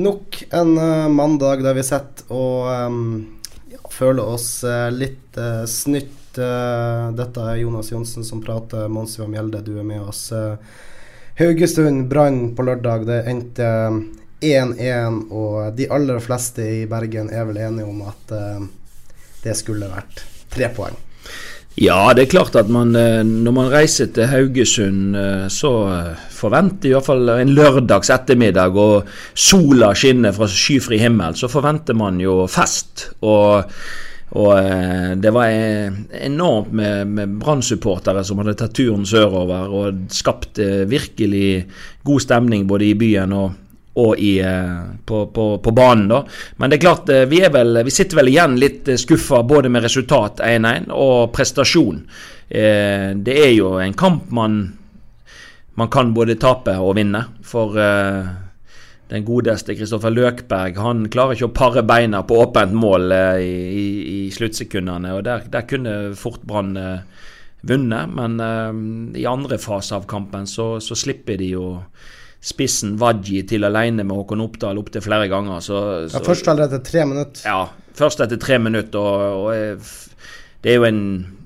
Nok en uh, mandag der vi sitter og um, ja, føler oss uh, litt uh, snytt. Eh, dette er Jonas Johnsen som prater. Monsiva Mjelde, du er med oss. Eh, Haugesund Brann på lørdag. Det endte 1-1, og de aller fleste i Bergen er vel enige om at eh, det skulle vært tre poeng. Ja, det er klart at man, eh, når man reiser til Haugesund, eh, så eh, forventer i hvert fall en lørdags ettermiddag, og sola skinner fra skyfri himmel, så forventer man jo fest. Og, og det var enormt med, med Brann-supportere som hadde tatt turen sørover og skapt virkelig god stemning både i byen og, og i, eh, på, på, på banen. da. Men det er klart, eh, vi, er vel, vi sitter vel igjen litt eh, skuffa både med resultat 1-1 og prestasjon. Det er jo en kamp man, man kan både tape og vinne. For den godeste Kristoffer Løkberg han klarer ikke å pare beina på åpent mål eh, i, i, sluttsekundene. og Der, der kunne fort Brann vunnet, men i andre fase av kampen så, så slipper de jo spissen Wadji til alene med Håkon Oppdal opptil flere ganger. Så, Ja, først allerede etter tre minutter. ja, først etter tre minutter. Og, og det er jo en,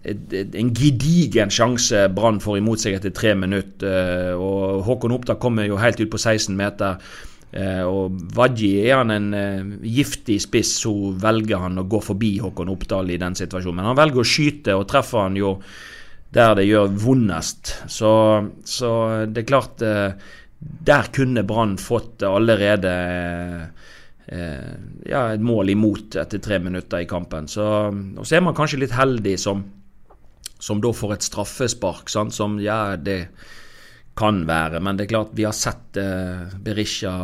en gedigen sjanse Brann får imot seg etter tre minutter. eh, Og Håkon Oppdal kommer jo helt ut på 16 meter. eh, Og Wadji er han en eh, giftig spiss, så velger han å gå forbi Håkon Oppdal i den situasjonen. Men han velger å skyte, og treffer han jo der det gjør vondest. Så, så det er klart Der kunne Brann fått allerede eh, ja, et mål imot etter tre minutter i kampen. Så, og så er man kanskje litt heldig som, som da får et straffespark, sant? som ja, det kan være. Men det er klart, vi har sett eh, Berisha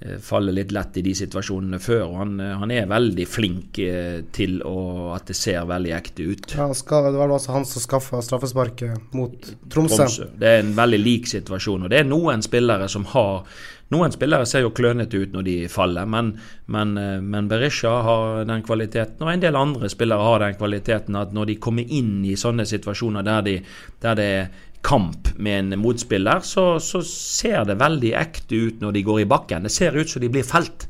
eh, falle litt lett i de situasjonene før. Han, eh, han er veldig flink eh, til å, at det ser veldig ekte ut. Ja, skal, det var altså han som skaffa straffesparket mot Tromsø. Tromsø. Det er en veldig lik situasjon. og Det er noen spillere som har Noen spillere ser jo klønete ut når de faller, men, men, men Berisha har den kvaliteten, og en del andre spillere har den kvaliteten at når de kommer inn i sånne situasjoner der, de, der det er kamp med en motspiller, så, så ser det veldig ekte ut når de går i bakken. Det ser ut som de blir felt.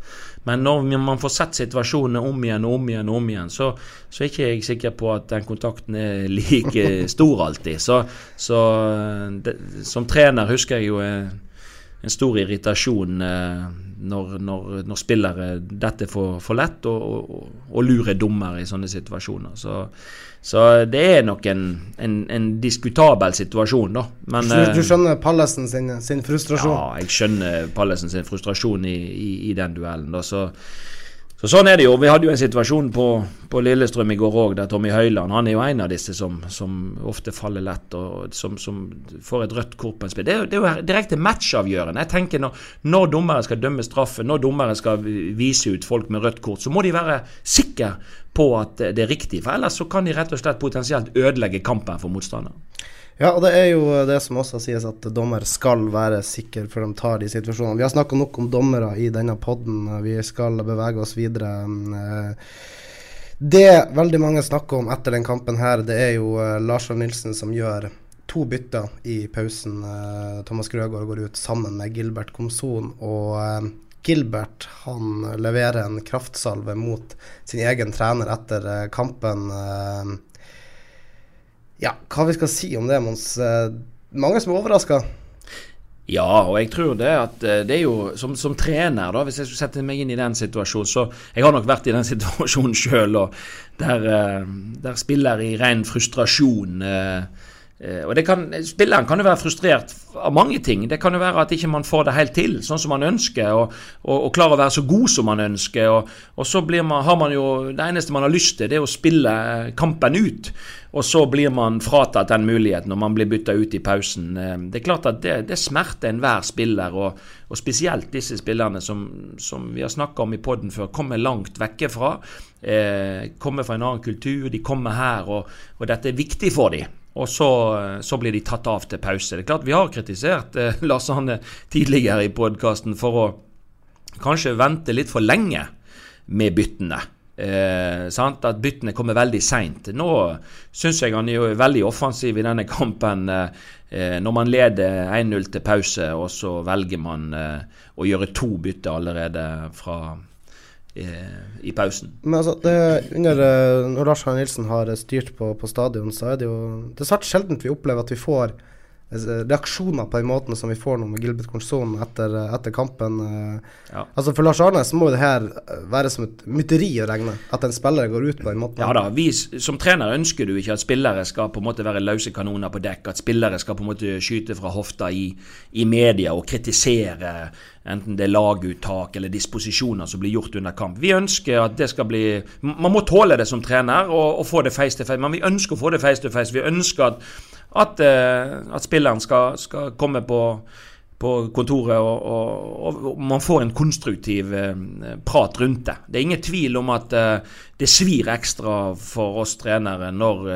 Men når man får sett situasjonene om igjen og om igjen, og om igjen, så, så er ikke jeg sikker på at den kontakten er like stor alltid. Så, så det, som trener husker jeg jo en, en stor irritasjon eh, når, når, når spillere detter for, for lett og, og, og lurer dommer i sånne situasjoner. Så, så det er nok en, en, en diskutabel situasjon, da. Men, du, du eh, skjønner Pallesen sin, sin frustrasjon? ja, jeg skjønner Pallesen sin frustrasjon i, i, i den duellen. Da. Så, så sånn er det jo. Vi hadde jo en situasjon på, på Lillestrøm i går òg, der Tommy Høiland han er jo en av disse som, som ofte faller lett, og som, som får et rødt kort på en spill. Det det er jo direkte matchavgjørende. Jeg tenker når, når dommere skal dømme straffe, når dommere skal vise ut folk med rødt kort, så må de være sikre på at det er riktig. For ellers så kan de rett og slett potensielt ødelegge kampen for motstanderen. Ja, og det er jo det som også sies at dommer skal være sikker før de tar de situasjonene. Vi har snakka nok om dommere i denne podden. Vi skal bevege oss videre. Eh, Det veldig mange snakker om etter den kampen her, det er jo eh, Lars Arne Nilsen som gjør to bytter i pausen. Eh, Thomas Grøgaard går ut sammen med Gilbert Komson. Og eh, Gilbert han leverer en kraftsalve mot sin egen trener etter eh, kampen. Ja, hva vi skal si om det, Mons? Eh, Mange som er overraska. Ja, og jeg tror det at eh, det er jo som, som trener, da, hvis jeg skulle sette meg inn i den situasjonen Så jeg har nok vært i den situasjonen sjøl, der, eh, der spiller i ren frustrasjon. Eh, og det kan, Spilleren kan jo være frustrert av mange ting. Det kan jo være at ikke man får det helt til, sånn som man ønsker, og, og, og klarer å være så god som man ønsker. Og, og så man, har man jo Det eneste man har lyst til, det er å spille kampen ut. Og så blir man fratatt den muligheten når man blir bytta ut i pausen. Eh, det er klart at det, det smerter enhver spiller, og, og, spesielt disse spillerne som, som vi har snakka om i poden før, kommer langt vekke fra. Eh, kommer fra en annen kultur, de kommer her, og, og dette er viktig for dem. Og så, så, blir de tatt av til pause. Det er klart Vi har kritisert eh, Lars Hanne tidligere i podkasten for å kanskje vente litt for lenge med byttene. Eh, at byttene kommer veldig seint. Nå syns jeg han er veldig offensiv i denne kampen. Eh, når man leder 1-0 til pause, og så velger man eh, å gjøre to bytter allerede fra eh, i pausen. Men altså, det, under, eh, Når Lars Arne Nilsen har styrt på, på stadion, så er det jo Det er svært sjelden vi opplever at vi får reaksjoner på den måten som vi får nå med Gilbert Consson etter, eh, etter, kampen. Eh. Ja. Altså For Lars Arne så må det her være som et mytteri å regne, at en spiller går ut på den måten. Ja da, vi, Som trener ønsker du ikke at spillere skal på en måte være løse kanoner på dekk, at spillere skal på en måte skyte fra hofta i, i media og kritisere enten det er laguttak eller disposisjoner som blir gjort under kamp. Vi ønsker at det skal bli Man må tåle det som trener og, og få det face to face, men vi ønsker å få det face to face. Vi ønsker at at, eh, at spilleren skal, skal, komme på, på kontoret og, og, og, man får en konstruktiv eh, prat rundt det. Det er ingen tvil om at eh, det svir ekstra for oss trenere når,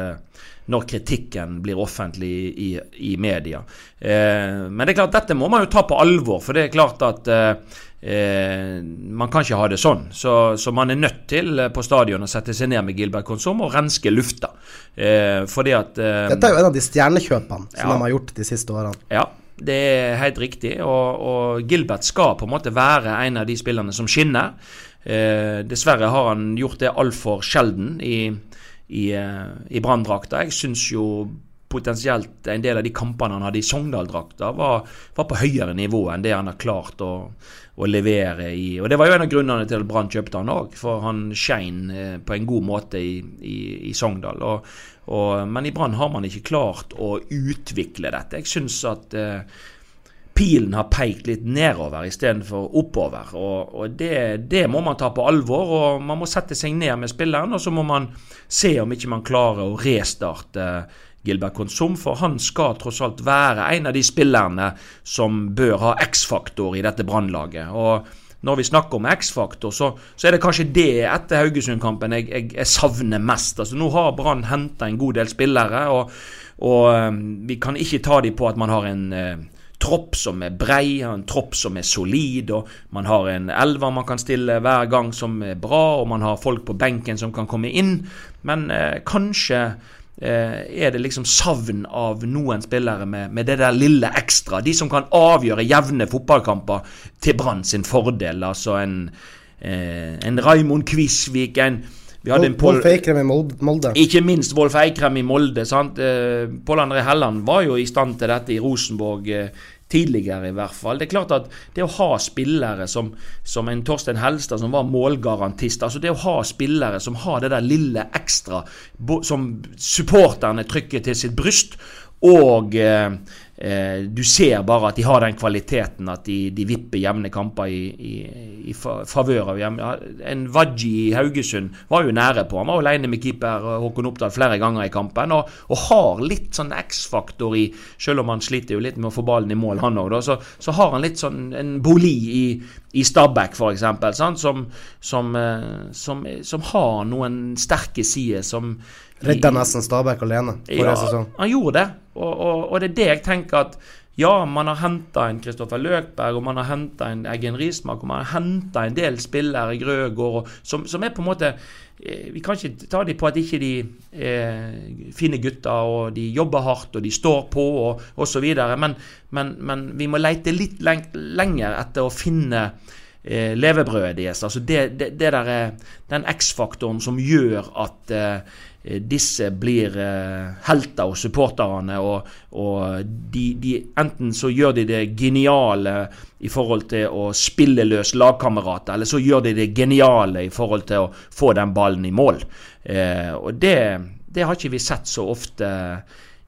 når kritikken blir offentlig i, i media. men det er klart, dette må man jo ta på alvor. For det er klart at Eh, man kan ikke ha det sånn. Så, så, man er nødt til eh, på stadion å sette seg ned med Gilbert Konsum og renske lufta. Eh, fordi at eh, Dette er jo en av de stjernekjøpene som ja, de har gjort de siste årene. Ja, det er helt riktig. Og, og, Gilbert skal på en måte være en av de spillerne som skinner. Eh, dessverre har han gjort det altfor sjelden i, i, i Brann-drakta. Jeg syns jo potensielt en del av de kampene han hadde i Sogndal-drakta, var, var, på høyere nivå enn det han har klart å å levere i. Og Det var jo en av grunnene til at Brann kjøpte han òg, for han skein eh, på en god måte i, i, i Sogndal. Og, og, men i Brann har man ikke klart å utvikle dette. Jeg syns at eh, pilen har peikt litt nedover istedenfor oppover. Og, og det, det, må man ta på alvor. og Man må sette seg ned med spilleren, og så må man se om ikke man klarer å restarte Gilbert Konsum, for han skal tross alt være en av de spillerne som bør ha X-faktor i dette brannlaget. Og når vi snakker om X-faktor, så, så, er det kanskje det etter Haugesund-kampen jeg, jeg, jeg, savner mest. Altså Nå har Brann henta en god del spillere, og, og um, vi kan ikke ta dem på at man har en uh, tropp som er brei, en tropp som er solid, og man har en elver man kan stille hver gang som er bra, og man har folk på benken som kan komme inn. Men eh, kanskje Eh, er det liksom savn av noen spillere med, med, det der lille ekstra. De som kan avgjøre jevne fotballkamper til Brann sin fordel. Altså en, eh, en Raimond Kvisvik, en Wolf Eikrem i Molde. Ikke minst Wolf Eikrem i Molde. sant? Eh, Pål André Helland var jo i stand til dette i Rosenborg tidligere, i hvert fall. Det er klart at det å ha spillere som, som en Torstein Helstad, som var målgarantist altså Det å ha spillere som har det der lille ekstra som supporterne trykker til sitt bryst, og eh, du ser bare at de har den kvaliteten at de, de vipper jevne kamper i, i, i favør av hjemme. En Wadji i Haugesund var jo nære på. Han var alene med keeper eh, Håkon Oppdal flere ganger i kampen. Og, og har litt sånn X-faktor i Selv om han sliter jo litt med å få ballen i mål, han òg, så, så, har han litt sånn en boli i, i Stabæk, f.eks., som, som, eh, som, som har noen sterke sider som Redda nesten Stabæk alene forrige ja, sesong. Han gjorde det, og, og, og, det er det jeg tenker at ja, man har henta en Kristoffer Løkberg, og man har henta en Eggen Rismark, og man har henta en del spillere Grøgaard som, som, er på en måte eh, Vi kan ikke ta dem på at ikke de eh, finner gutter, og de jobber hardt, og de står på, og osv. Men, men, men vi må leite litt lenger etter å finne eh, levebrødet deres. Altså det, det, det der, er den X-faktoren som gjør at eh, disse blir eh, helter og supporterne. Og, og de, de, enten så gjør de det geniale i forhold til å spille løs lagkamerater, eller så gjør de det geniale i forhold til å få den ballen i mål. Eh, og det, det har ikke vi sett så ofte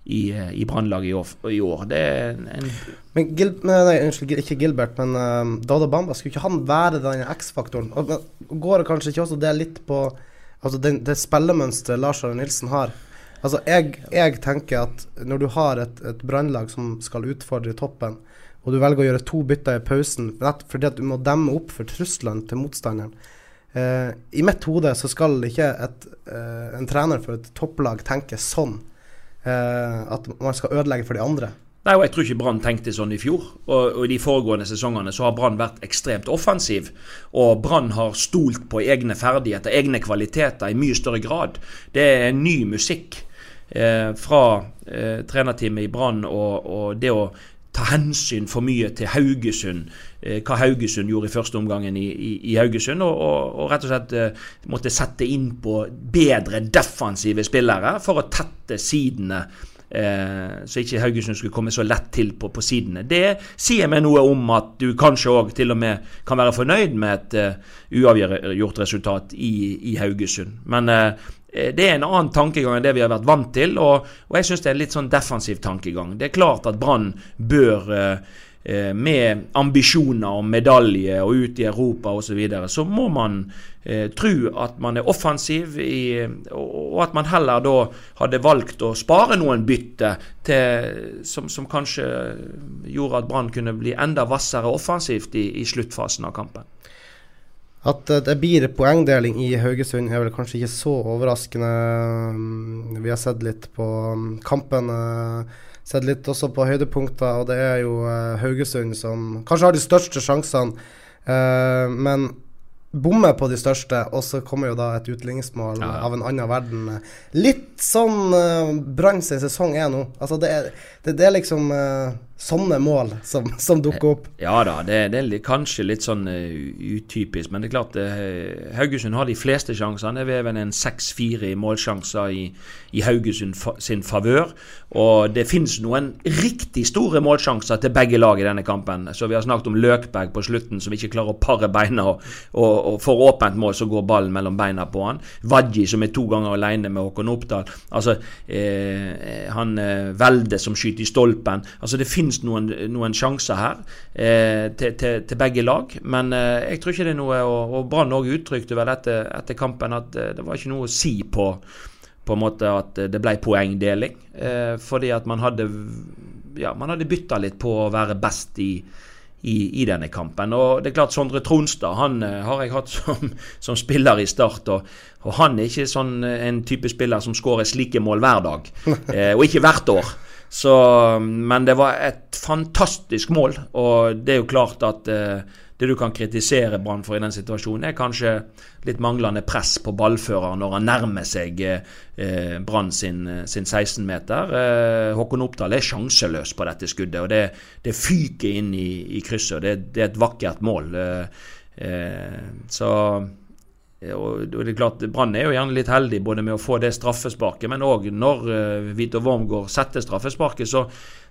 i, i Brannlaget i, i, år. Det er en men Gil, nei, Unnskyld, ikke Gilbert, men um, Dada Bamba, skulle ikke han være den X-faktoren? Går det kanskje ikke også det litt på altså det, det spillemønsteret Lars Arne Nilsen har? Altså, jeg, jeg, tenker at når du har et, et brannlag som skal utfordre toppen, og du velger å gjøre to bytter i pausen fordi at du må demme opp for truslene til motstanderen eh, I mitt hode så skal ikke et, eh, en trener for et topplag tenke sånn. Eh, at man skal ødelegge for de andre. Nei, og Jeg tror ikke Brann tenkte sånn i fjor. Og, og I de foregående sesongene så har Brann vært ekstremt offensiv. Og Brann har stolt på egne ferdigheter, egne kvaliteter, i mye større grad. Det er ny musikk eh, fra eh, trenerteamet i Brann og, og, det å ta hensyn for mye til Haugesund. Eh, hva Haugesund gjorde i første omgangen i, i, i Haugesund. Og, og, rett og slett eh, måtte sette inn på bedre defensive spillere for å tette sidene. Eh, så ikke Haugesund skulle komme så lett til på, på sidene. Det sier meg noe om at du kanskje òg til og med kan være fornøyd med et uh, uavgjort resultat i, i Haugesund. Men uh, det er en annen tankegang enn det vi har vært vant til, og, og jeg syns det er en litt sånn defensiv tankegang. Det er klart at Brann bør eh med ambisjoner om medalje og ut i Europa osv., så, videre, så må man eh, tro at man er offensiv, i, og, at man heller da hadde valgt å spare noen bytte til, som, som, kanskje gjorde at Brann kunne bli enda hvassere offensivt i, i sluttfasen av kampen. At eh, det blir poengdeling i Haugesund er vel kanskje ikke så overraskende. Vi har sett litt på mm, kampen. Eh, sett litt også på høydepunkter, og det er jo eh, Haugesund som kanskje har de største sjansene. Men bommer på de største, og så kommer jo da et utligningsmål ja, ja. av en annen verden. Litt sånn uh, Brann sin sesong er nå. Altså det er, det, det er liksom uh, sånne mål som, som, dukker opp. Ja da, det, det er kanskje litt sånn uh, utypisk. Men det er klart uh, Haugesund har de fleste sjansene. Det er vel en 6-4 målsjanser i, i Haugesund fa sin favør. Og det finnes noen riktig store målsjanser til begge lag i denne kampen. Så vi har snakket om Løkberg på slutten som ikke klarer å pare beina, og, og, og for åpent mål så går ballen mellom beina på han. Wadji som er to ganger alene med Håkon Oppdal. Altså, eh, han Velde som skyter i stolpen. Altså, det finnes finnes noen, noen sjanser her eh, til, til, til, begge lag. Men eh, jeg tror ikke det er noe Og, og Brann òg uttrykte vel etter, etter, kampen at eh, det var ikke noe å si på på en måte at det ble poengdeling. Eh, fordi at man hadde ja, man hadde bytta litt på å være best i, i, i, denne kampen. Og det er klart Sondre Tronstad han uh, har jeg hatt som, som spiller i Start. Og, og, han er ikke sånn en type spiller som skårer slike mål hver dag. Eh, og ikke hvert år. Så, men det var et fantastisk mål, og det er jo klart at eh, det du kan kritisere Brann for i den situasjonen, er kanskje litt manglende press på ballfører når han nærmer seg eh, Brann sin, sin 16-meter. Eh, Håkon Oppdal er sjanseløs på dette skuddet, og det, det fyker inn i, i krysset. og det, det, er et vakkert mål. Eh, eh så og det er klart, Brann er jo gjerne litt heldig både med å få det straffesparket, men òg når uh, Vito Wormgård setter straffesparket, så,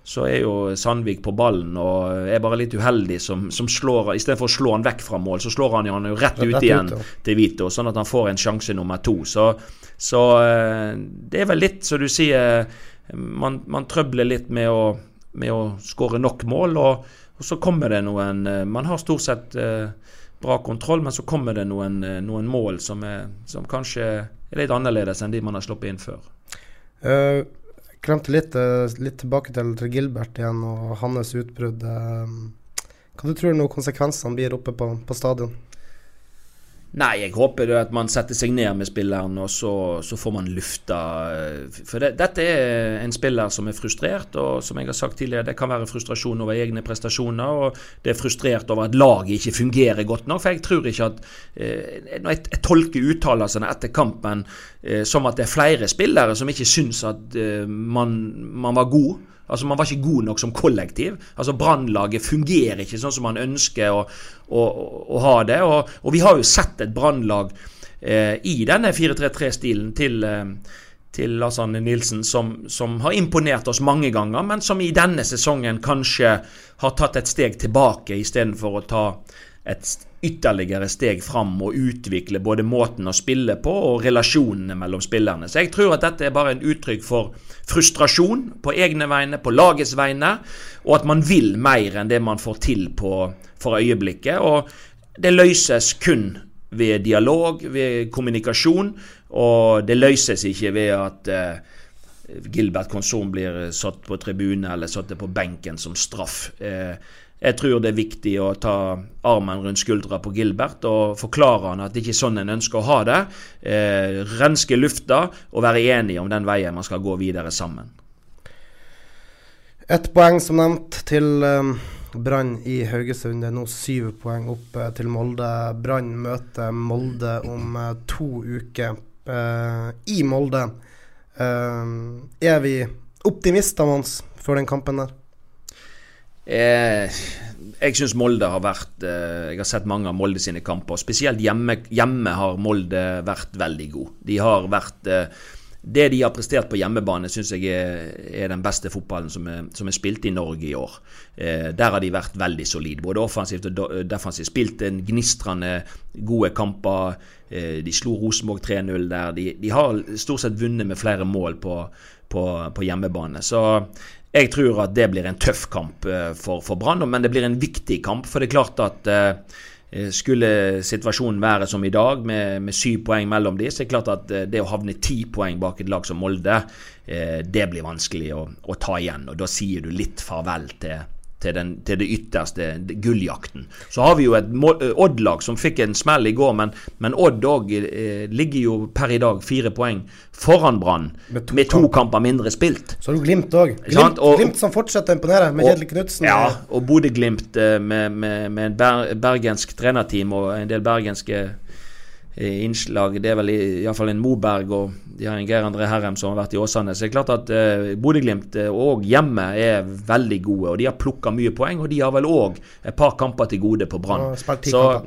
så, er jo Sandvik på ballen og er bare litt uheldig som, som slår Istedenfor å slå han vekk fra mål, så slår han han jo rett ut igjen til Vito, sånn at han får en sjanse nummer to. Så, så uh, det er vel litt, som du sier, man, man trøbler litt med å, med å skåre nok mål, og, og, så kommer det noen Man har stort sett bra kontroll, men så kommer det noen, eh, noen mål som, er, som, kanskje er litt annerledes enn de man har sluppet inn før. Uh, glemte litt, uh, litt tilbake til, Gilbert igjen og hans utbrudd. Hva du tror du konsekvensene blir oppe på, på stadion? Nei, jeg håper at man setter seg ned med spilleren, og så, så får man lufta eh, For det, dette er en spiller som er frustrert, og som jeg har sagt tidligere, det kan være frustrasjon over egne prestasjoner, og det er frustrert over at laget ikke fungerer godt nok. For jeg tror ikke at eh, Når jeg, jeg tolker uttalelsene etter kampen eh, som at det er flere spillere som ikke syns at man, man var god Altså Man var ikke god nok som kollektiv. Altså Brannlaget fungerer ikke sånn som man ønsker å, å, å ha det. Og, og, vi har jo sett et brannlag eh, i denne 4-3-3-stilen til, eh, til Lars Arne Nilsen som, som, har imponert oss mange ganger, men som i denne sesongen kanskje har tatt et steg tilbake istedenfor å ta et ytterligere steg fram og utvikle både måten å spille på og relasjonene mellom spillerne. Så jeg tror at dette er bare en uttrykk for frustrasjon på egne vegne, på lagets vegne, og at man vil mer enn det man får til på, for øyeblikket. Og det løses kun ved dialog, ved kommunikasjon, og det løses ikke ved at eh, Gilbert Konsum blir satt på tribune eller satt på benken som straff. Eh, jeg tror det er viktig å ta armen rundt skuldra på Gilbert og forklare han at det ikke er sånn en ønsker å ha det. Eh, renske lufta og være enige om den veien man skal gå videre sammen. Ett poeng som nevnt til um, Brann i Haugesund. Det er nå syv poeng opp uh, til Molde. Brann møter Molde om uh, to uker eh, i Molde. er vi optimister, Mons, for den kampen der? Eh, jeg syns Molde har vært eh, Jeg har sett mange av Molde sine kamper. Spesielt hjemme, hjemme har Molde vært veldig god. De har vært eh, Det de har prestert på hjemmebane, syns jeg er, er, den beste fotballen som er, som er, spilt i Norge i år. Eh, der har de vært veldig solide, både offensivt og defensivt. Spilt en gnistrende gode kamper. Eh, de slo Rosenborg 3-0 der. De, de, har stort sett vunnet med flere mål på, på, på hjemmebane. Så jeg tror at det blir en tøff kamp eh, for, for Brann, men det blir en viktig kamp. For det er klart at eh, eh, skulle situasjonen være som i dag, med, med syv poeng mellom de, så er det klart at det å havne ti poeng bak et lag som Molde, det blir vanskelig å, å ta igjen. Og da sier du litt farvel til til, den, til det ytterste, gulljakten. Så har vi jo et Odd-lag som fikk en smell i går, men, men Odd òg eh, ligger jo per i dag fire poeng foran Brann med, med, to kamper mindre spilt. Så har du Glimt òg. Glimt, Glimt, som fortsetter å imponere, med Kjetil Knutsen. Ja, og Bodø-Glimt eh, med, med, med en bergensk trenerteam og en del bergenske innslag. Det er vel iallfall en Moberg og de har en Geir André Herrem som har vært i Åsane. Så det er klart at eh, Bodø-Glimt òg uh, hjemme er veldig gode, og de har plukka mye poeng. Og de har vel òg et par kamper til gode på Brann. Så,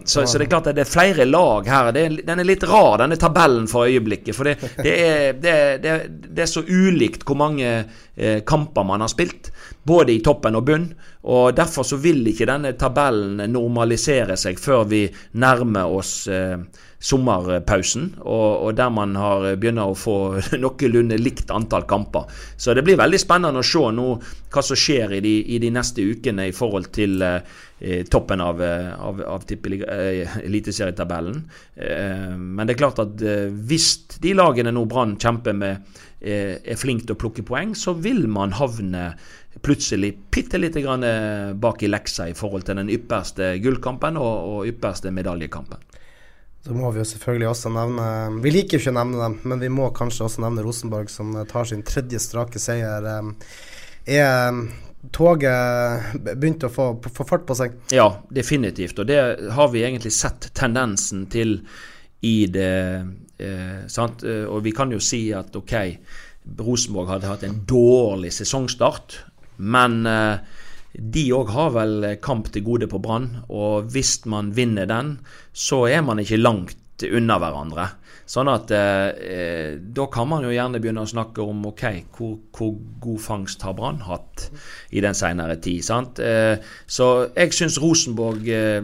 så, så, det er klart at det er flere lag her. Er, den er litt rar, denne tabellen for øyeblikket. For det, det, er, det, det, det er, så ulikt hvor mange eh, kamper man har spilt. Både i toppen og bunn. Og Derfor så vil ikke denne tabellen normalisere seg før vi nærmer oss uh, sommerpausen, og, og, der man har begynner å få noenlunde likt antall kamper. Så det blir veldig spennende å se nå hva som skjer i de, i de neste ukene i forhold til eh, toppen av, eh, av, av eh, eliteserietabellen. Eh, men det er klart at eh, hvis de lagene nå Brann kjemper med, eh, er flinke til å plukke poeng, så vil man havne plutselig bitte lite grann eh, bak i leksa i forhold til den ypperste gullkampen og, og ypperste medaljekampen. Så må vi jo selvfølgelig også nevne Vi liker jo ikke å nevne dem, men vi må kanskje også nevne Rosenborg, som tar sin tredje strake seier. Er toget begynt å få, få, fart på seg? Ja, definitivt. Og det har vi egentlig sett tendensen til i det. Eh, sant? Og vi kan jo si at OK, Rosenborg hadde hatt en dårlig sesongstart, men eh, de òg har vel kamp til gode på Brann, og hvis man vinner den, så er man ikke langt unna hverandre. Sånn at eh, da kan man jo gjerne begynne å snakke om ok, hvor, hvor god fangst har Brann hatt i den senere tid. sant? Eh, så jeg syns Rosenborg eh,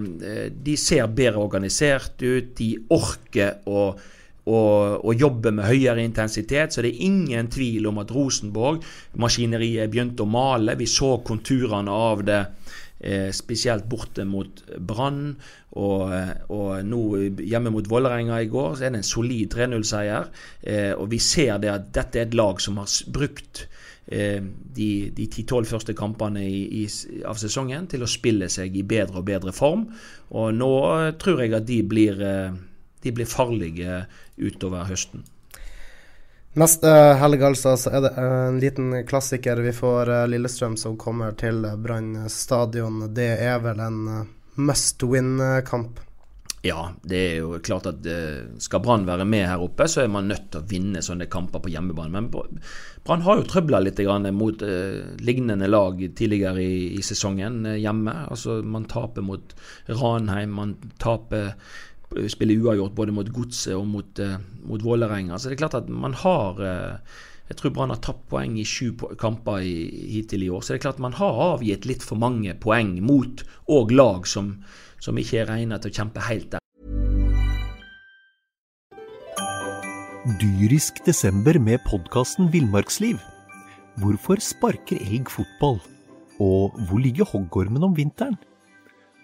de ser bedre organisert ut. De orker å og, og jobbe med høyere intensitet. Så det er ingen tvil om at Rosenborg-maskineriet begynte å male. Vi så konturene av det. Eh, spesielt borte mot Brann. Og, og, nå hjemme mot Vålerenga i går så er det en solid 3-0-seier. Eh, og vi ser det at dette er et lag som har brukt eh, de, de 10-12 første kampene i, i, av sesongen til å spille seg i bedre og bedre form. Og nå tror jeg at de blir eh, de blir farlige utover høsten. Neste helg altså, så er det en liten klassiker. Vi får eh, Lillestrøm som kommer til Brann stadion. Det er vel en eh, must win-kamp? Ja, det er jo klart at eh, skal Brann være med her oppe, så er man nødt til å vinne sånne kamper på hjemmebane. Men Brann har jo trøbla litt mot lignende lag tidligere i, sesongen hjemme. Altså Man taper mot Ranheim, man taper spiller uavgjort både mot Godset og mot, uh, mot Vålerenga. Så det er klart at man har jeg tror Brann har tapt poeng i sju kamper i, hittil i år. Så det er klart at man har avgitt litt for mange poeng mot og lag som som ikke er regna til å kjempe helt der. Dyrisk desember med podkasten Villmarksliv. Hvorfor sparker elg fotball? Og hvor ligger hoggormen om vinteren?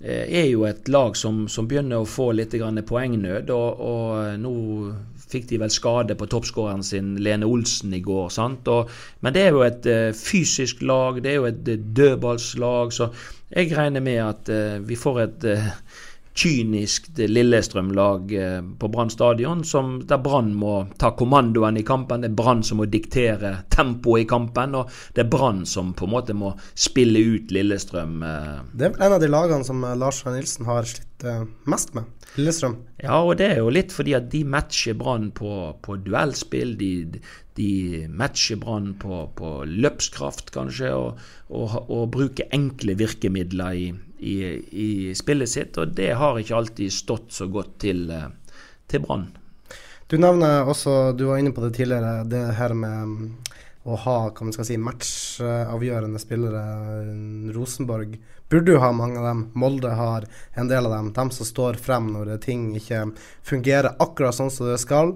er jo et lag som, som begynner å få litt poengnød. Og, og, nå fikk de vel skade på toppskåreren sin Lene Olsen i går. Og, men det er jo et uh, fysisk lag, det er jo et dødballslag. Så jeg regner med at vi får et kynisk Lillestrøm-lag eh, på Brann stadion, der Brann må ta kommandoen i kampen. Det er Brann som må diktere tempoet i kampen, og det er Brann som på en måte må spille ut Lillestrøm. Eh. Det er vel en av de lagene som eh, Lars Svein Nilsen har slitt mest med, Lillestrøm. Ja, og det er jo litt fordi at de matcher Brann på, på duellspill. De, de matcher Brann på, på, løpskraft, kanskje, og, og, og bruker enkle virkemidler i i, i, spillet sitt, og det har ikke alltid stått så godt til, eh, til Brann. Du nevner også, du var inne på det tidligere, det her med mm, å ha hva man skal si, matchavgjørende spillere. Rosenborg burde jo ha mange av dem. Molde har en del av dem. De som står frem når ting ikke fungerer akkurat sånn som det skal.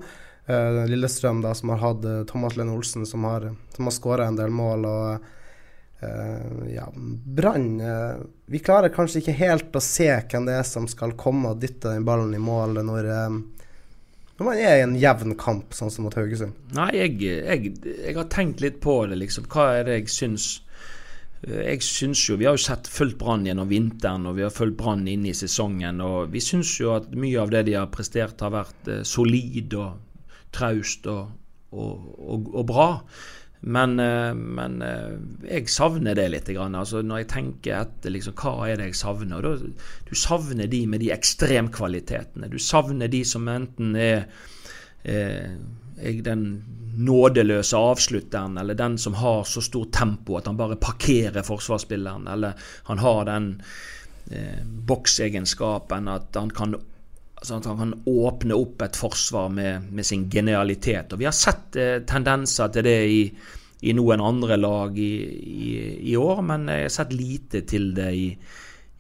Uh, Lillestrøm, da, som har hatt uh, Thomas Lene Olsen, som har, som har skåra en del mål. og ja, Brann uh, Vi klarer kanskje ikke helt å se hvem det er som skal komme og dytte den ballen i mål når, uh, når man er i en jevn kamp, sånn som mot Haugesund. Nei, jeg, jeg, jeg, har tenkt litt på det, liksom. Hva er det jeg syns Jeg syns jo Vi har jo sett fulgt Brann gjennom vinteren, og vi har fulgt Brann inn i sesongen. Og vi syns jo at mye av det de har prestert, har vært solid og traust og, og, og, og bra. Men, eh, men, eh, jeg savner det litt. Altså når jeg tenker etter liksom, hva er det jeg savner da, Du savner de med de ekstremkvalitetene. Du savner de som enten er, er, er den nådeløse avslutteren, eller den som har så stort tempo at han bare parkerer forsvarsspilleren, eller han har den eh, boksegenskapen at han kan Sånn at han kan åpne opp et forsvar med, med sin genialitet. Og Vi har sett eh, tendenser til det i, i, noen andre lag i, i, i, år, men jeg har sett lite til det i,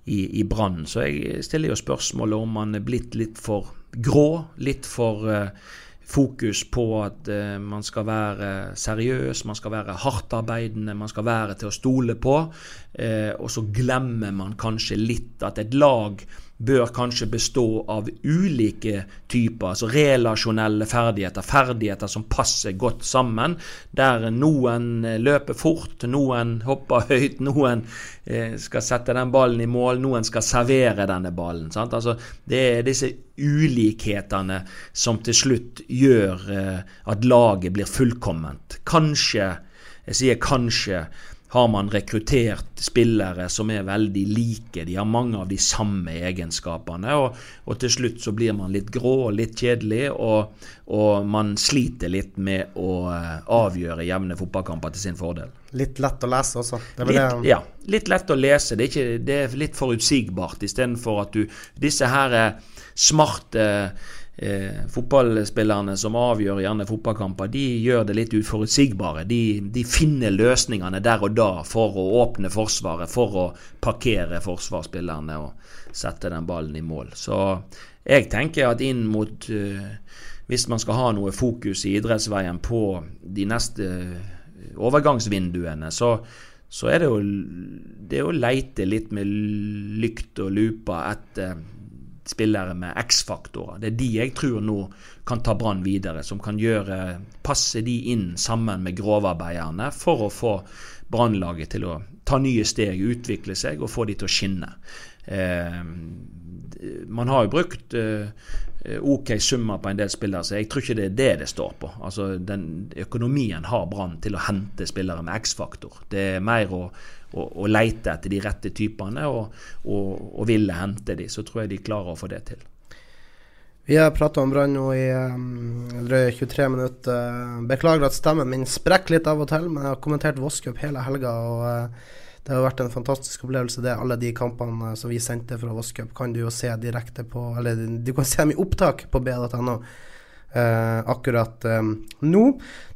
i Brann. Så jeg stiller jo spørsmålet om han er blitt litt for grå, litt for eh, fokus på at eh, man skal være seriøs, man skal være hardtarbeidende, man skal være til å stole på. Eh, og så glemmer man kanskje litt at et lag bør kanskje bestå av ulike typer, altså relasjonelle ferdigheter, ferdigheter som passer godt sammen, der noen eh, løper fort, noen hopper høyt, noen eh, skal sette den ballen i mål, noen skal servere denne ballen. Altså, det er disse ulikhetene som til slutt gjør eh, at laget blir fullkomment. Kanskje, jeg sier kanskje, har man rekruttert spillere som er veldig like. De har mange av de samme egenskapene. Og, og til slutt så blir man litt grå og litt kjedelig, og, og man sliter litt med å uh, avgjøre jevne fotballkamper til sin fordel. Litt lett å lese også. Litt, ja, litt lett å lese. Det er, ikke, det er litt forutsigbart, istedenfor at du Disse her smarte eh, fotballspillerne som avgjør gjerne fotballkamper, de gjør det litt uforutsigbare. De, de, finner løsningene der og da for å åpne Forsvaret, for å parkere forsvarsspillerne og sette den ballen i mål. Så jeg tenker at inn mot eh, Hvis man skal ha noe fokus i idrettsveien på de neste overgangsvinduene, så så er det jo det å leite litt med lykt og lupa etter spillere med X-faktorer. Det er de jeg tror nå kan ta Brann videre, som kan gjøre passe de inn sammen med grovarbeiderne for å få Brannlaget til å ta nye steg, utvikle seg og få de til å skinne. Eh, man har jo brukt eh, OK summer på en del spillere, så jeg tror ikke det er det det står på. Altså, den Økonomien har Brann til å hente spillere med X-faktor. Det er mer å, å, å, leite etter de rette typene og, og, og ville hente de. Så tror jeg de klarer å få det til. Vi har prata om Brann nå i um, drøye 23 minutter. Beklager at stemmen min sprekker litt av og til, men jeg har kommentert Voskup hele helga. og uh, Det har vært en fantastisk opplevelse, det. Alle de kampene som vi sendte fra Vosscup, kan du jo se direkte på Eller du kan se dem i opptak på b.no. Eh, akkurat eh, nå.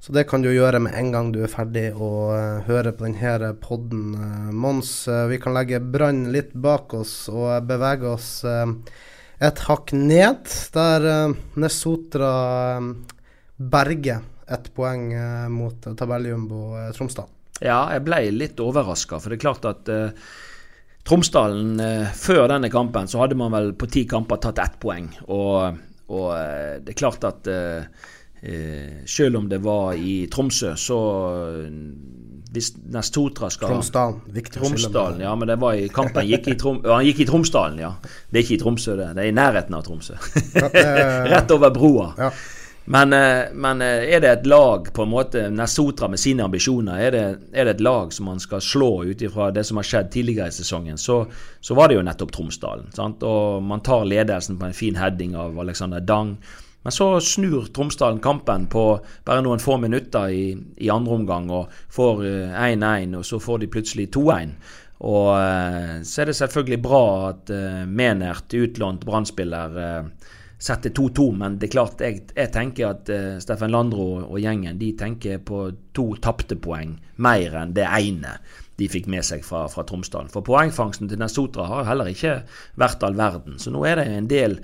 Så det kan du gjøre med en gang du er ferdig å eh, høre på denne podden. Uh, Mons, vi kan legge Brann litt bak oss og bevege oss et hakk ned, der Nesotra berger ett poeng mot tabelljumbo Tromsdal. Ja, jeg ble litt overraska, for det er klart at eh, Tromsdalen før denne kampen så hadde man vel på ti kamper tatt ett poeng. Og, og det er klart at selv om det var i Tromsø, så hvis Nestotra skal Tromsdalen. Viktig Tromsdalen, ja, men det var i kampen gikk i Trom, Han gikk i Tromsdalen, ja. Det er ikke i Tromsø, det. Det er i nærheten av Tromsø. Rett over broa. Ja. Men, eh, men, eh, er det et lag, på en måte, Nesotra med sine ambisjoner, er det, er det et lag som man skal slå ut ifra det som har skjedd tidligere i sesongen, så, så var det jo nettopp Tromsdalen. Sant? Og man tar ledelsen på en fin heading av Alexander Dang. Men så snur Tromsdalen kampen på bare noen få minutter i, i andre omgang og får 1-1, eh, og så får de plutselig 2-1. Og så er det selvfølgelig bra at Menert, utlånt brannspiller, uh, setter 2-2, men det er klart, jeg, jeg tenker at uh, Steffen Landro og gjengen de tenker på to tapte poeng mer enn det ene de fikk med seg fra, fra Tromsdalen. For poengfangsten til Nesotra har heller ikke vært all verden. Så nå er det en del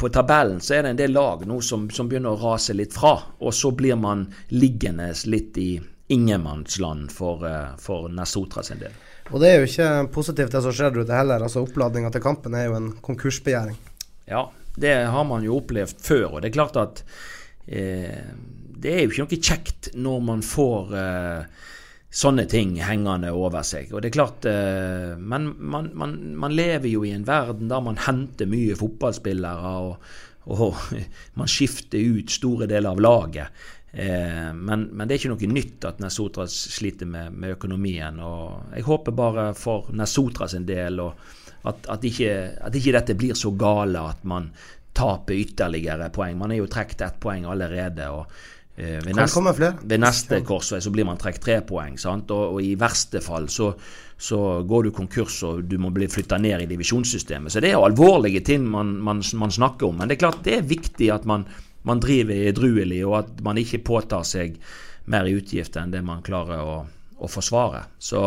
på tabellen så er det en del lag nå som, som, begynner å rase litt fra. Og så blir man liggende litt i ingenmannsland for, eh, for Nesotra sin del. Og det er jo ikke positivt det som skjer der ute heller. altså Oppladninga til kampen er jo en konkursbegjæring. Ja, det har man jo opplevd før. Og det er klart at eh, det er jo ikke noe kjekt når man får eh, sånne ting hengende over seg. Og det er klart, eh, Men man, man, man, lever jo i en verden der man henter mye fotballspillere, og, og man skifter ut store deler av laget. Eh, men, men, det er ikke noe nytt at Nesotra sliter med, med, økonomien. og Jeg håper bare for Nesotra sin del at, at, ikke, at ikke dette blir så gale at man taper ytterligere poeng. Man er jo trukket ett poeng allerede. og Eh, ved, neste, ved neste korsvei så blir man trukket tre poeng. Og, og, i verste fall så, så, går du konkurs og du må bli flytta ned i divisjonssystemet. Så det er jo alvorlige ting man, man, man, snakker om. Men det er klart det er viktig at man, man driver edruelig, og at man ikke påtar seg mer utgifter enn det man klarer å, å forsvare. Så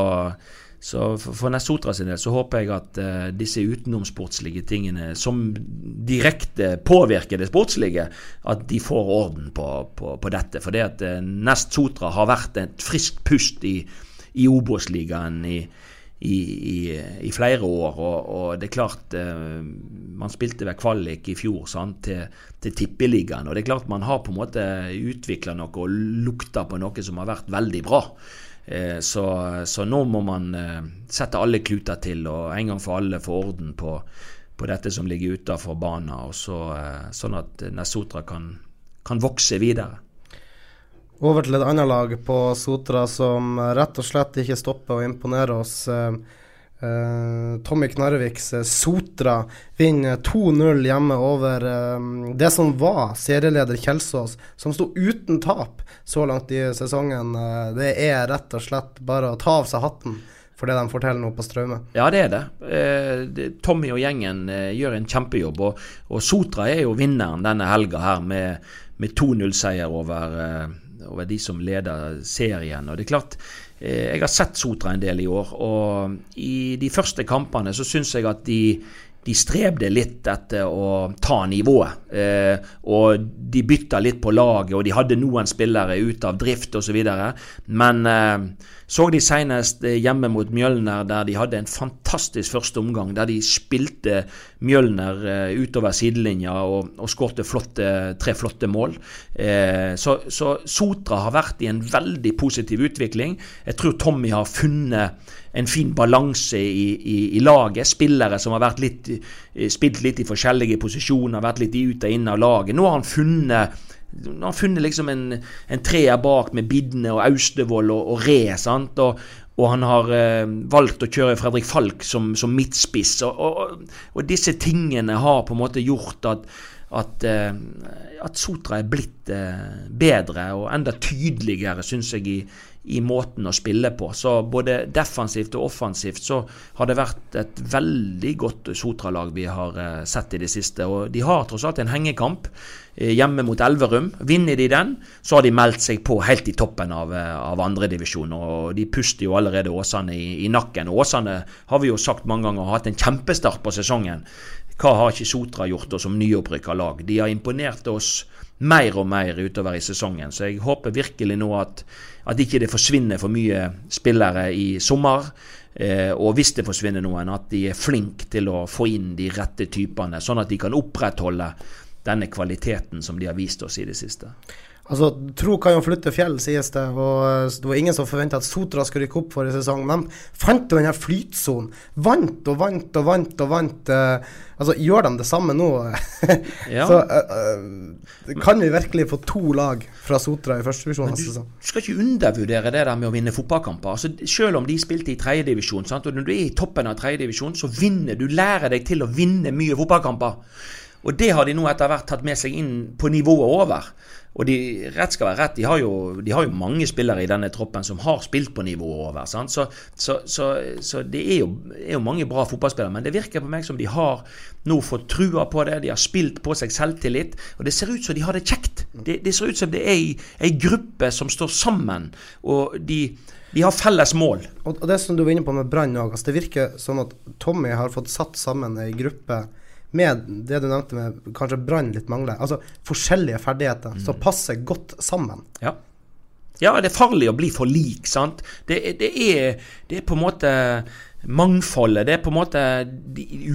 så for, Nesotra sin del så håper jeg at uh, disse utenomsportslige tingene som direkte påvirker det sportslige, at de får orden på, på, på dette. For det at uh, Nest Sotra har vært et friskt pust i, i Obos-ligaen i, i, i, flere år. Og, og, det er klart uh, Man spilte ved kvalik i fjor sant, til, til Tippeligaen. Og det er klart man har på en måte utvikla noe og lukta på noe som har vært veldig bra. Eh, så, så, nå må man eh, sette alle kluter til og en gang for alle få orden på, på dette som ligger utafor banen, og så, eh, sånn at Nesotra kan, kan vokse videre. Over til et annet lag på Sotra som rett og slett ikke stopper å imponere oss. Uh, Tommy Knarviks uh, Sotra vinner 2-0 hjemme over uh, det som var serieleder Kjelsås, som sto uten tap så langt i sesongen. det er rett og slett bare å ta av seg hatten for det de forteller nå på Straume. Ja, det er det. Tommy og gjengen gjør en kjempejobb. Og, Sotra er jo vinneren denne helga her med, med 2-0-seier over, over de som leder serien. Og det er klart Eh, jeg har sett Sotra en del i år, og i de første kampene så syns jeg at de, de strebde litt etter å ta nivået. Eh, og de bytta litt på laget, og de hadde noen spillere ute av drift osv. Men eh, så de senest hjemme mot Mjølner, der de hadde en fantastisk første omgang, der de spilte Mjølner eh, utover sidelinja og, og skårte tre flotte mål. Eh, så, så, Sotra har vært i en veldig positiv utvikling. Jeg tror Tommy har funnet en fin balanse i, i, i, laget. Spillere som har litt, eh, spilt litt i forskjellige posisjoner, vært litt ut og inn av laget. Nå har han funnet han har funnet liksom en, en treer bak med Bidne og Austevoll og, og Re. sant? Og, og han har eh, valgt å kjøre Fredrik Falk som, som midtspiss. Og, og, og, disse tingene har på en måte gjort at, at, eh, at Sotra er blitt eh, bedre og enda tydeligere, syns jeg, i, i, måten å spille på. Så både defensivt og offensivt så har det vært et veldig godt Sotra-lag vi har eh, sett i det siste. Og de har tross alt en hengekamp. Eh, hjemme mot Elverum. Vinner de den, så har de meldt seg på helt i toppen av, eh, av andredivisjon. Og de puster jo allerede Åsane i, i nakken. Og Åsane har vi jo sagt mange ganger har hatt en kjempestart på sesongen. Hva har ikke Sotra gjort oss som nyopprykka lag? De har imponert oss mer og mer utover i sesongen. Så jeg håper virkelig nå at, at ikke det forsvinner for mye spillere i sommer. Eh, og hvis det forsvinner noen, at de er flinke til å få inn de rette typene, sånn at de kan opprettholde denne kvaliteten som de har vist oss i det siste. Altså, Tro kan jo flytte fjell, sies det. og eh, Det var ingen som forventa at Sotra skulle rykke opp forrige sesong. Men fant jo denne flytsonen. Vant og vant og vant og vant. Uh, altså, Gjør de det samme nå? ja. Så uh, kan vi virkelig få to lag fra Sotra i førstedivisjon neste sesong. Du skal ikke undervurdere det der med å vinne fotballkamper. Altså, selv om de spilte i tredjedivisjon, og når du er i toppen av tredjedivisjon, så vinner du. Lærer deg til å vinne mye fotballkamper. Og det har de nå etter hvert tatt med seg inn på nivået over. Og de, rett skal være rett, de har, jo, de har jo mange spillere i denne troppen som har spilt på nivået over. Så, så, så, så, det er jo, er jo, mange bra fotballspillere. Men det virker på meg som de har nå fått trua på det. De har spilt på seg selvtillit. Og det ser ut som de har det kjekt. Det, det ser ut som det er ei gruppe som står sammen. Og de de har felles mål. Og, det som du var inne på med Brann òg, altså det virker sånn at Tommy har fått satt sammen ei gruppe med det du nevnte med kanskje Brann litt mangler, altså forskjellige ferdigheter mm. som passer godt sammen. Ja. ja. det er farlig å bli for lik, sant. Det, det, er, det er på en måte mangfoldet. Det er på en måte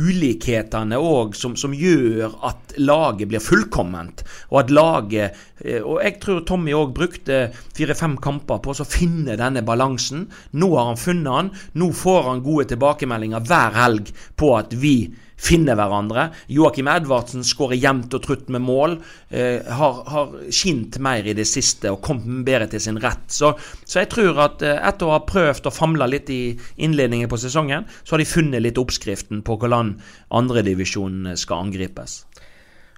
ulikhetene òg som, som, gjør at laget blir fullkomment. Og at laget eh, Og jeg tror Tommy òg brukte fire-fem kamper på å finne denne balansen. Nå har han funnet den. Nå får han gode tilbakemeldinger hver helg på at vi finner hverandre. Joakim Edvardsen skårer jevnt og trutt med mål. Eh, har, har skint mer i det siste og kommet bedre til sin rett. Så, så jeg tror at eh, etter å ha prøvd å famle litt i innledningen på sesongen, så har de funnet litt oppskriften på hvordan andredivisjonen skal angripes.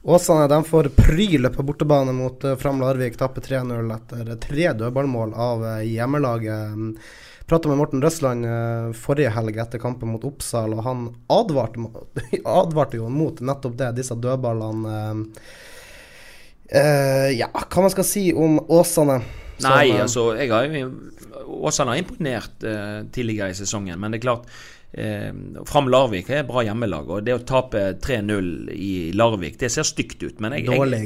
Åsane de får pryle på bortebane mot uh, Fram Larvik. Tapper 3-0 etter tre dødballmål av uh, hjemmelaget prata med Morten Røsland uh, forrige helg etter kampen mot Oppsal, og han advarte, advarte jo mot nettopp det, disse dødballene. Uh, ja, hva man skal si om Åsane? Som, Nei, altså, jeg har jo Åsane har imponert uh, tidligere i sesongen, men det er klart Eh, Fram Larvik er et bra hjemmelag, og det å tape 3-0 i Larvik, det ser stygt ut. Men jeg, jeg,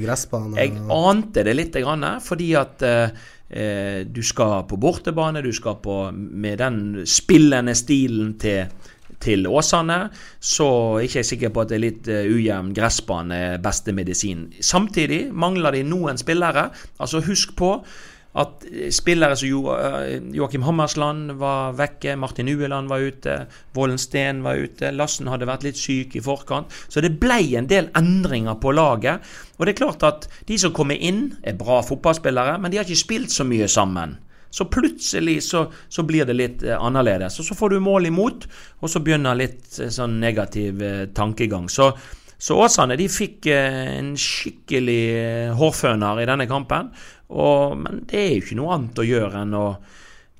jeg, ante det litt, grann, fordi at eh, eh, du skal på bortebane, du skal på med den spillende stilen til, til Åsane, så er jeg ikke sikker på at det er litt uh, ujevn gressbane beste medisin. Samtidig mangler de noen spillere. Altså Husk på at spillere som jo, uh, Joakim Hammersland var vekke, Martin Ueland var ute, Vollen Steen var ute, Lassen hadde vært litt syk i forkant. Så det ble en del endringer på laget. Og det er klart at de som kommer inn, er bra fotballspillere, men de har ikke spilt så mye sammen. Så plutselig så, så blir det litt uh, annerledes. Og så får du mål imot, og så begynner litt sånn negativ tankegang. Så så Åsane de fikk en skikkelig hårføner i denne kampen. Og, men det er jo ikke noe annet å gjøre enn å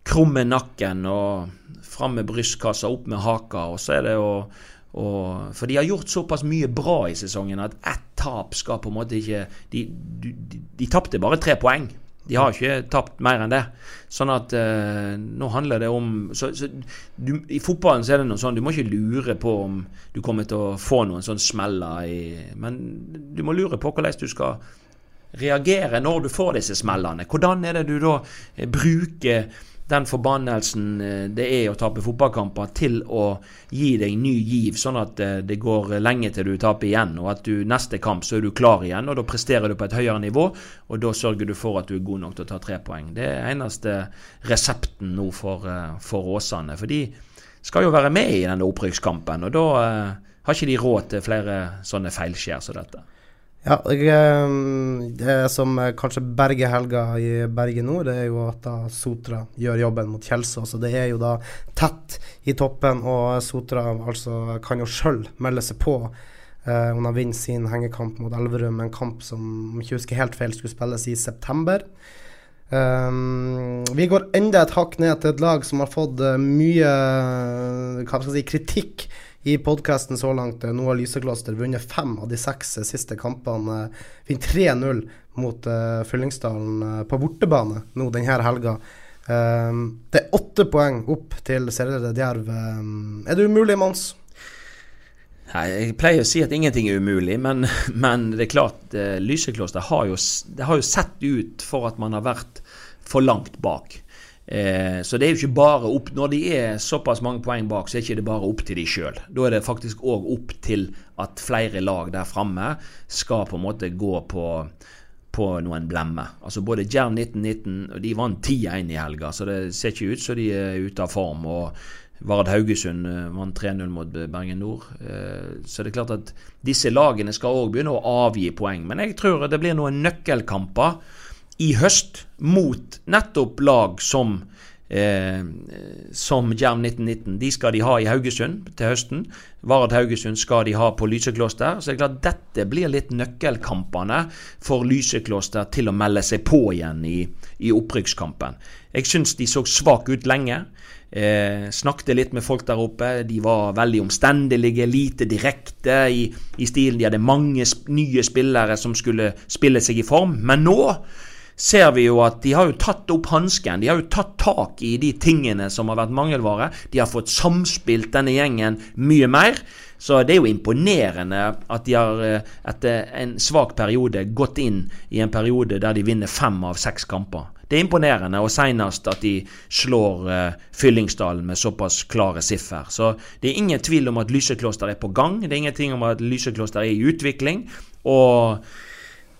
krumme nakken og fram med brystkassa, opp med haka, og så er det å og, for de har gjort såpass mye bra i sesongen at ett tap skal på en måte ikke De, de, de, tapte bare tre poeng. De har ikke tapt mer enn det. Sånn at eh, nå handler det om så, så du, I fotballen så er det noe sånn Du må ikke lure på om du kommer til å få noen sånn smeller i Men du må lure på hvordan du skal reagere når du får disse smellene? Hvordan er det du da eh, bruker den forbannelsen eh, det er å tape fotballkamper, til å gi deg ny giv, sånn at eh, det går lenge til du taper igjen. Og at du neste kamp så er du klar igjen, og da presterer du på et høyere nivå. Og da sørger du for at du er god nok til å ta tre poeng. Det er eneste resepten nå for, for Åsane. For de skal jo være med i denne opprykkskampen, og da har ikke de råd til flere sånne feilskjær som dette. Ja, det som kanskje berger helga i Bergen nord, det er jo at da Sotra gjør jobben mot Kjelsås. Og det er jo da tett i toppen, og Sotra altså kan jo sjøl melde seg på. Uh, hun har vunnet sin hengekamp mot Elverum, en kamp som om ikke husker helt feil skulle spilles i september. Um, vi går enda et hakk ned til et lag som har fått uh, mye jeg si, kritikk i podkasten så langt. Eh, nå har Lysekloster vunnet fem av de seks eh, siste kampene. Vinner 3-0 mot uh, Fyllingsdalen på bortebane nå denne helga. Um, det er åtte poeng opp til serieleder Djerv. Um, er det umulig, Mons? Nei, Jeg pleier å si at ingenting er umulig, men, men det er klart, uh, Lysekloster har jo, har jo sett ut for at man har vært for langt bak. Eh, så det er jo ikke bare opp Når de er såpass mange poeng bak, så er det ikke bare opp til de sjøl. Da er det faktisk òg opp til at flere lag der framme skal på en måte gå på, på noen blemmer. Altså Både Jern 1919 de vant 10-1 i helga, så det ser ikke ut som de er ute av form. og Vard Haugesund eh, vant 3-0 mot Bergen Nord. Eh, så det er klart at disse lagene skal òg begynne å avgi poeng. Men jeg tror det blir noen nøkkelkamper i høst mot nettopp lag som eh, som Jerv 1919. De skal de ha i Haugesund til høsten. Vard Haugesund skal de ha på Lysekloster. Så det er klart dette blir litt nøkkelkampene for Lysekloster til å melde seg på igjen i, i opprykkskampen. Jeg syns de så svake ut lenge. Eh, snakket litt med folk der oppe. De var veldig omstendelige, lite direkte i, i stilen. De hadde mange nye spillere som skulle spille seg i form. Men nå ser vi jo at de har jo tatt opp hansken. De har jo tatt tak i de tingene som har vært mangelvare. De har fått samspilt denne gjengen mye mer. Så det er jo imponerende at de har eh, etter en svak periode gått inn i en periode der de vinner fem av seks kamper. Det er imponerende, og senest at de slår uh, Fyllingsdalen med såpass klare siffer. Så det er ingen tvil om at Lysekloster er på gang. Det er ingenting om at Lysekloster er i utvikling. Og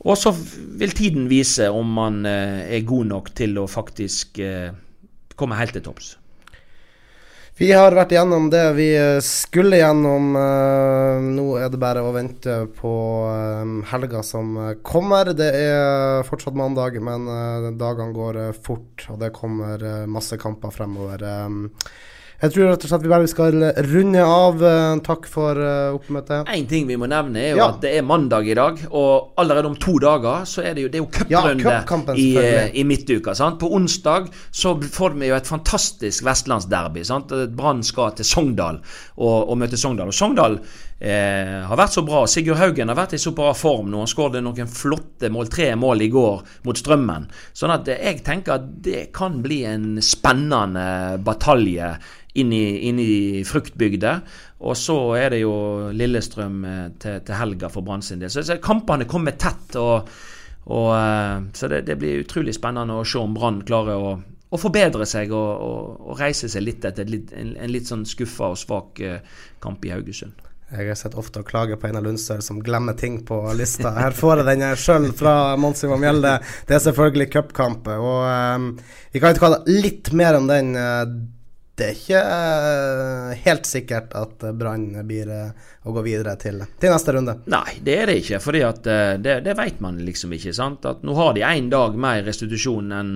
og så vil tiden vise om man eh, er god nok til å faktisk eh, komme helt til topps. Vi har vært gjennom det vi eh, skulle gjennom. Nå er det bare å vente på helga som kommer. Det er fortsatt mandag, men dagene går fort, og det kommer masse kamper fremover. Jeg tror rett og slett vi bare skal runde av. Eh, takk for uh, oppmøtet. En ting vi må nevne, er jo ja. at det er mandag i dag. Og allerede om to dager så er det jo, det er jo cuprunde ja, i, uh, i midtuka. Sant? På onsdag så får vi jo et fantastisk vestlandsderby. Brann skal til Sogndal og, og møte Sogndal. Og Sogndal eh, har vært så bra. Sigurd Haugen har vært i så bra form nå. Han skåret noen flotte mål, tre mål i går mot Strømmen. Sånn at jeg tenker at det kan bli en spennende batalje inn i, inn i fruktbygda. Og så er det jo Lillestrøm eh, til, til helga for Brann sin del. Så, så, kampene kommer tett. og, og eh, Så det, det, blir utrolig spennende å se om Brann klarer å, å, forbedre seg og, og, og, reise seg litt etter en, en, litt sånn skuffa og svak eh, kamp i Haugesund. Jeg har sett ofte å klage på Einar Lundstøl som glemmer ting på lista. Her får jeg den sjøl fra Mons Ivar Mjelde. Det er selvfølgelig cupkamp. Og um, vi kan ikke kalle litt mer om den. Uh, det er ikke uh, helt sikkert at Brann blir å gå videre til, til, neste runde. Nei, det er det ikke. For det, det, vet man liksom ikke. sant? At Nå har de én dag mer restitusjon enn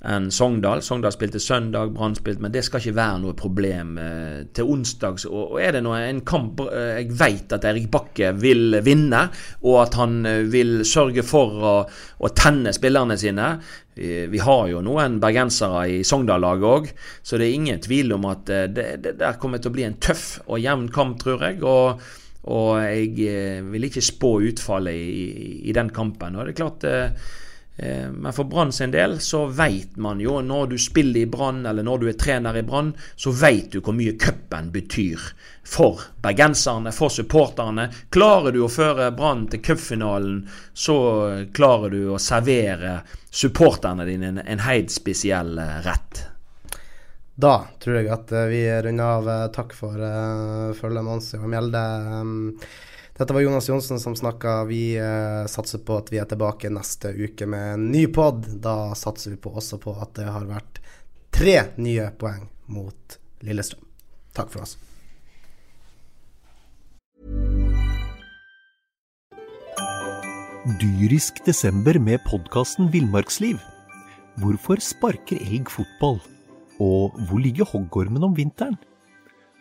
enn Sogndal. Sogndal spilte søndag, Brann spilte Men det skal ikke være noe problem eh, til onsdags. Og, er det noe, en kamp eh, jeg vet at Erik Bakke vil vinne, og at han eh, vil sørge for å, å tenne spillerne sine vi, har jo noen bergensere i Sogndal-laget òg, så det er ingen tvil om at det, det, der kommer til å bli en tøff og jevn kamp, tror jeg. og og jeg vil ikke spå utfallet i, i, den kampen. Og det er klart men for Brann sin del så vet man jo, når du spiller i Brann, eller når du er trener i Brann, så vet du hvor mye cupen betyr for bergenserne, for supporterne. Klarer du å føre Brann til cupfinalen, så klarer du å servere supporterne dine en, helt spesiell eh, rett. Da tror jeg at eh, vi runder av. Eh, Takk for uh, følget, Monsi og Mjelde. Um, dette var Jonas Johnsen som snakka. Vi uh, satser på at vi er tilbake neste uke med en ny pod. Da satser vi på også på at det har vært tre nye poeng mot Lillestrøm. Takk for oss. Dyrisk desember med podkasten Villmarksliv. Hvorfor sparker elg fotball? Og hvor ligger hoggormen om vinteren?